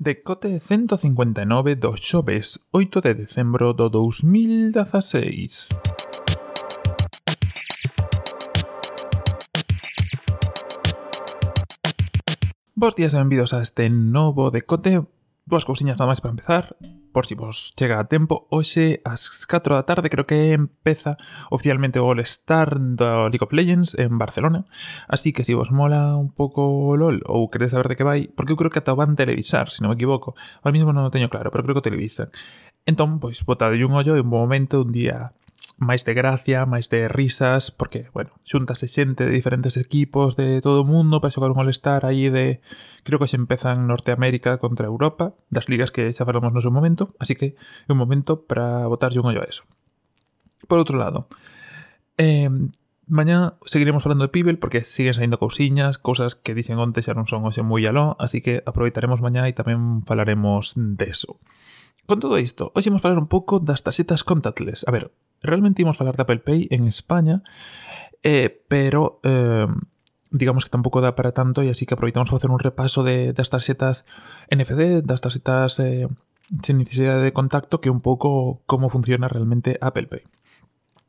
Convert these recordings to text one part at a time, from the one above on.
Decote 159 do xoves 8 de decembro do 2016. Bos días e benvidos a este novo decote dúas cousiñas nada máis para empezar, por si vos chega a tempo, hoxe ás 4 da tarde creo que empeza oficialmente o All-Star do League of Legends en Barcelona, así que se si vos mola un pouco LOL ou queredes saber de que vai, porque eu creo que ata van televisar, se non me equivoco, ahora mismo non o teño claro, pero creo que o televisan. Entón, pois, botade un ollo e un momento, un día máis de gracia, máis de risas, porque, bueno, xuntase xente de diferentes equipos de todo o mundo para xogar un All-Star aí de... Creo que se empezan Norteamérica contra Europa, das ligas que xa falamos no seu momento, así que é un momento para botarlle un ollo a eso. Por outro lado, eh, mañá seguiremos falando de Pibel porque siguen saindo cousiñas, cousas que dicen onte xa non son hoxe moi aló, así que aproveitaremos mañá e tamén falaremos deso. eso. Con todo isto, hoxe imos falar un pouco das tarxetas contactless. A ver, realmente imos falar de Apple Pay en España, eh, pero eh, digamos que tampouco dá para tanto e así que aproveitamos para facer un repaso de, das tarxetas NFC, das tarxetas eh, sen necesidade de contacto, que un pouco como funciona realmente Apple Pay.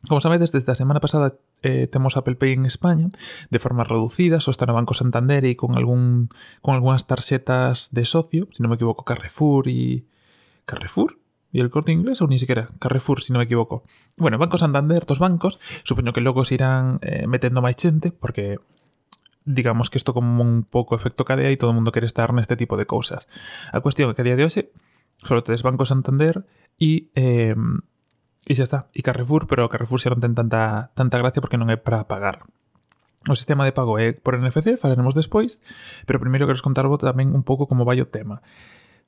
Como sabedes, desde a semana pasada eh, temos Apple Pay en España de forma reducida, só está no Banco Santander e con algún con algunhas tarxetas de socio, se non me equivoco, Carrefour e Carrefour ¿Y el corte inglés o ni siquiera? Carrefour, si no me equivoco. Bueno, Banco Santander, dos bancos. Supoño que logo se irán eh, metendo máis xente, porque digamos que isto como un pouco efecto cadea e todo o mundo quere estar neste tipo de cousas. A cuestión que a día de hoxe solo tedes Banco Santander e eh, e xa está. E Carrefour, pero Carrefour xa non ten tanta, tanta gracia porque non é para pagar. O sistema de pago é por NFC, falaremos despois, pero primeiro quero contarvos tamén un pouco como vai o tema.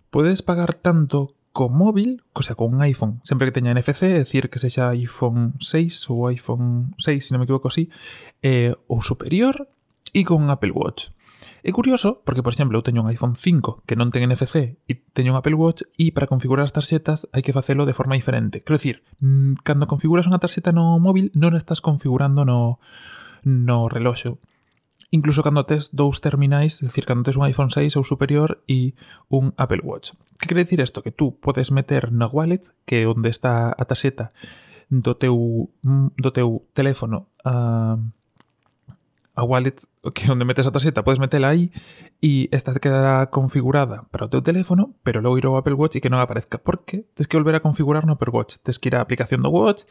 Podes pagar tanto co móvil, o sea, con un iPhone, sempre que teña NFC, é dicir que sexa iPhone 6 ou iPhone 6, se non me equivoco, así, eh, ou superior, e con Apple Watch. É curioso porque, por exemplo, eu teño un iPhone 5 que non ten NFC e teño un Apple Watch e para configurar as tarxetas hai que facelo de forma diferente. Quero dicir, mm, cando configuras unha tarxeta no móvil non estás configurando no, no reloxo incluso cando tes dous terminais, é dicir, cando tes un iPhone 6 ou superior e un Apple Watch. Que quere dicir isto? Que tú podes meter na wallet, que é onde está a taxeta do teu, mm, do teu teléfono a, a wallet, que onde metes a taxeta, podes metela aí e esta quedará configurada para o teu teléfono, pero logo ir ao Apple Watch e que non aparezca, porque tes que volver a configurar no Apple Watch, tes que ir á aplicación do Watch,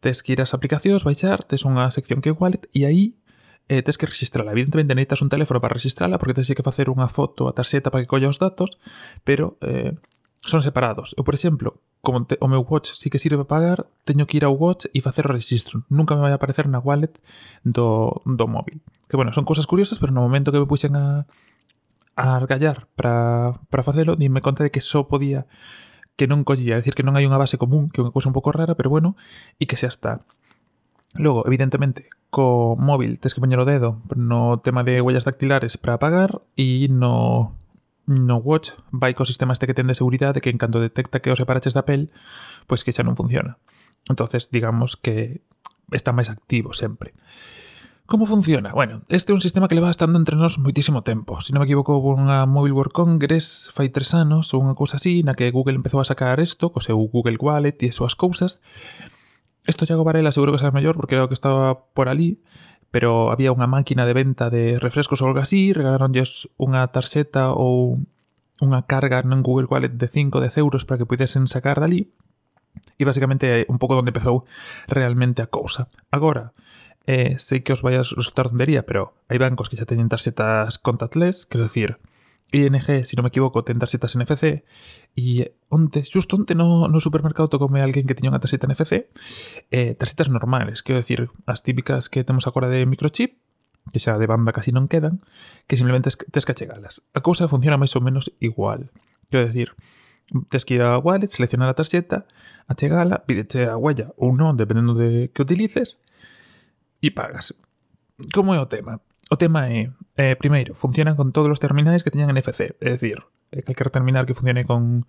tes que ir ás aplicacións, baixar, tes unha sección que é wallet e aí eh, tes que registrala. Evidentemente necesitas un teléfono para registrala porque tens que facer unha foto a tarxeta para que colla os datos, pero eh, son separados. Eu, por exemplo, como te, o meu watch sí que sirve para pagar, teño que ir ao watch e facer o registro. Nunca me vai aparecer na wallet do, do móvil. Que, bueno, son cousas curiosas, pero no momento que me puxen a, a argallar para, para facelo, dime conta de que só podía que non collía, é dicir, que non hai unha base común, que é unha cousa un pouco rara, pero bueno, e que xa está. Logo, evidentemente, co móvil tes que poñer o dedo no tema de huellas dactilares para apagar e no no Watch vai co sistema este que ten de seguridade que en canto detecta que o separaches da pel, pois que xa non funciona. Entonces, digamos que está máis activo sempre. Como funciona? Bueno, este é un sistema que leva estando entre nós moitísimo tempo. Se non me equivoco, houve unha Mobile World Congress fai tres anos ou unha cousa así, na que Google empezou a sacar isto, co seu Google Wallet e as súas cousas, Esto Iago Varela seguro que sabes mellor porque era o que estaba por ali, pero había unha máquina de venta de refrescos ou algo así, regalaronlles unha tarxeta ou unha carga en Google Wallet de 5 10 euros para que pudesen sacar dali e basicamente é un pouco onde empezou realmente a cousa. Agora, eh, sei que os vai a resultar tontería, pero hai bancos que xa teñen tarxetas contactless, quero decir, ING, si non me equivoco, ten tarxetas NFC e eh, onte, xusto onte no, no supermercado tocoume alguén que tiña unha tarxeta NFC eh, tarxetas normales, quero decir as típicas que temos agora de microchip que xa de banda casi non quedan que simplemente tes que achegalas. A cousa funciona máis ou menos igual. Quero decir, tes que ir a wallet, seleccionar a tarxeta achegala, pídeche a huella ou non, dependendo de que utilices e pagas. Como é o tema? O tema é, eh, primeiro, funcionan con todos os terminais que teñan NFC, é dicir, eh, calquer terminal que funcione con,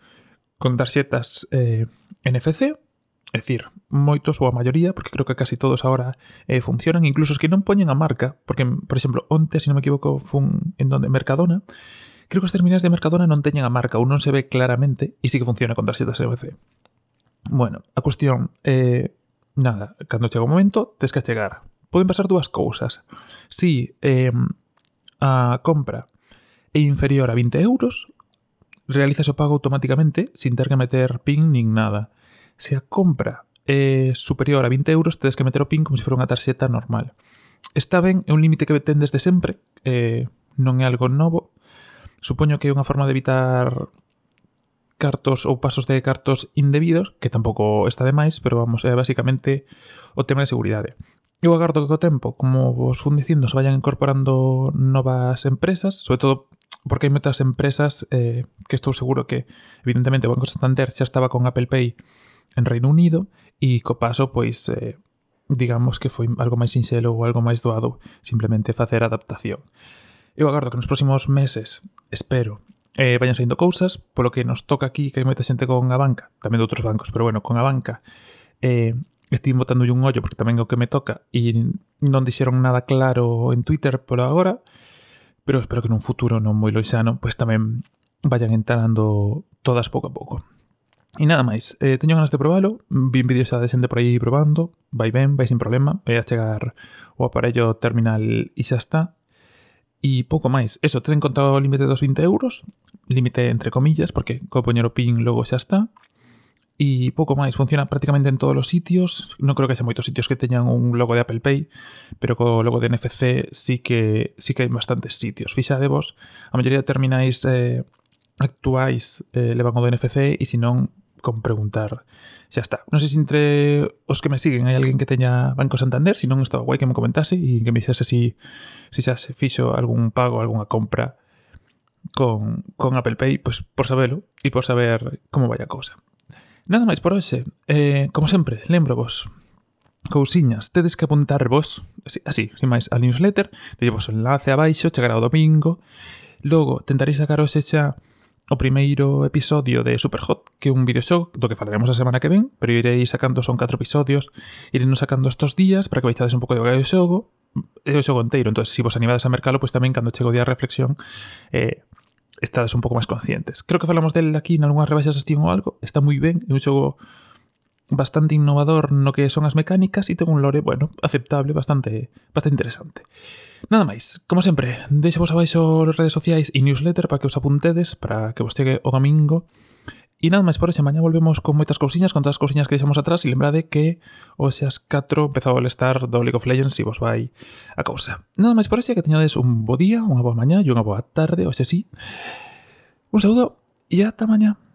con tarxetas eh, NFC, é dicir, moitos ou a maioría, porque creo que casi todos agora eh, funcionan, incluso os que non poñen a marca, porque, por exemplo, onte, se si non me equivoco, fun en donde Mercadona, creo que os terminais de Mercadona non teñen a marca ou non se ve claramente e sí que funciona con tarxetas NFC. Bueno, a cuestión, eh, nada, cando chega o momento, tes que chegar poden pasar dúas cousas. Si eh, a compra é inferior a 20 euros, realizas o pago automáticamente sin ter que meter PIN nin nada. Se a compra é superior a 20 euros, tedes que meter o PIN como se fora unha tarxeta normal. Está ben, é un límite que ten desde sempre, eh, non é algo novo. Supoño que é unha forma de evitar cartos ou pasos de cartos indebidos, que tampouco está de máis, pero vamos, é basicamente o tema de seguridade. Eu agardo que co tempo, como vos fun dicindo, se vayan incorporando novas empresas, sobre todo porque hai moitas empresas eh, que estou seguro que, evidentemente, o Banco Santander xa estaba con Apple Pay en Reino Unido e co paso, pois, eh, digamos que foi algo máis sinxelo ou algo máis doado simplemente facer adaptación. Eu agardo que nos próximos meses, espero, eh, vayan saindo cousas, polo que nos toca aquí que hai moita xente con a banca, tamén de outros bancos, pero bueno, con a banca, eh, estive botando un ollo porque tamén é o que me toca e non dixeron nada claro en Twitter por agora, pero espero que nun futuro non moi loixano pois tamén vayan entrando todas pouco a pouco. E nada máis, eh, teño ganas de probalo, vi vídeos de xente por aí probando, vai ben, vai sin problema, vai a chegar o aparello terminal e xa está. E pouco máis, eso, ten contado o límite dos 20 euros, límite entre comillas, porque co poñer o pin logo xa está, E pouco máis, funciona prácticamente en todos os sitios. Non creo que haxa moitos sitios que teñan un logo de Apple Pay Pero co logo de NFC sí que, sí que hai bastantes sitios. Fixadevos, a maioría de terminais eh, actuais eh, levan o do NFC E se non, con preguntar. Xa está. Non sei se entre os que me siguen hai alguén que teña Banco Santander Se non estaba guai que me comentase E que me dixese si, si xa se fixo algún pago, algunha compra con, con Apple Pay, pois pues, por sabelo e por saber como vai a cousa. Nada máis por hoxe. Eh, como sempre, lembro vos cousiñas, tedes que apuntar vos, así, así sin máis, a newsletter, tedes vos o enlace abaixo, chegará o domingo, logo tentaréis sacar hoxe xa o primeiro episodio de Superhot, que é un videoxogo do que falaremos a semana que ven, pero irei sacando, son 4 episodios, iremos sacando estos días para que veixades un pouco do xogo, é o xogo enteiro, entón, se si vos animades a mercalo, pois pues, tamén cando chego o día de reflexión, eh, estades un pouco máis conscientes. Creo que falamos del aquí en algunhas rebaixas Steam ou algo, está moi ben, é un xogo bastante innovador no que son as mecánicas e ten un lore, bueno, aceptable, bastante, bastante interesante. Nada máis, como sempre, deixo vos abaixo as redes sociais e newsletter para que os apuntedes, para que vos chegue o domingo E nada máis por hoxe, mañá volvemos con moitas cousiñas, con todas as cousiñas que deixamos atrás e lembrade que hoxe as 4 empezou a estar do League of Legends e vos vai a causa. Nada máis por hoxe, que teñades un bo día, unha boa mañá e unha boa tarde, hoxe sí. Un saúdo e ata mañá.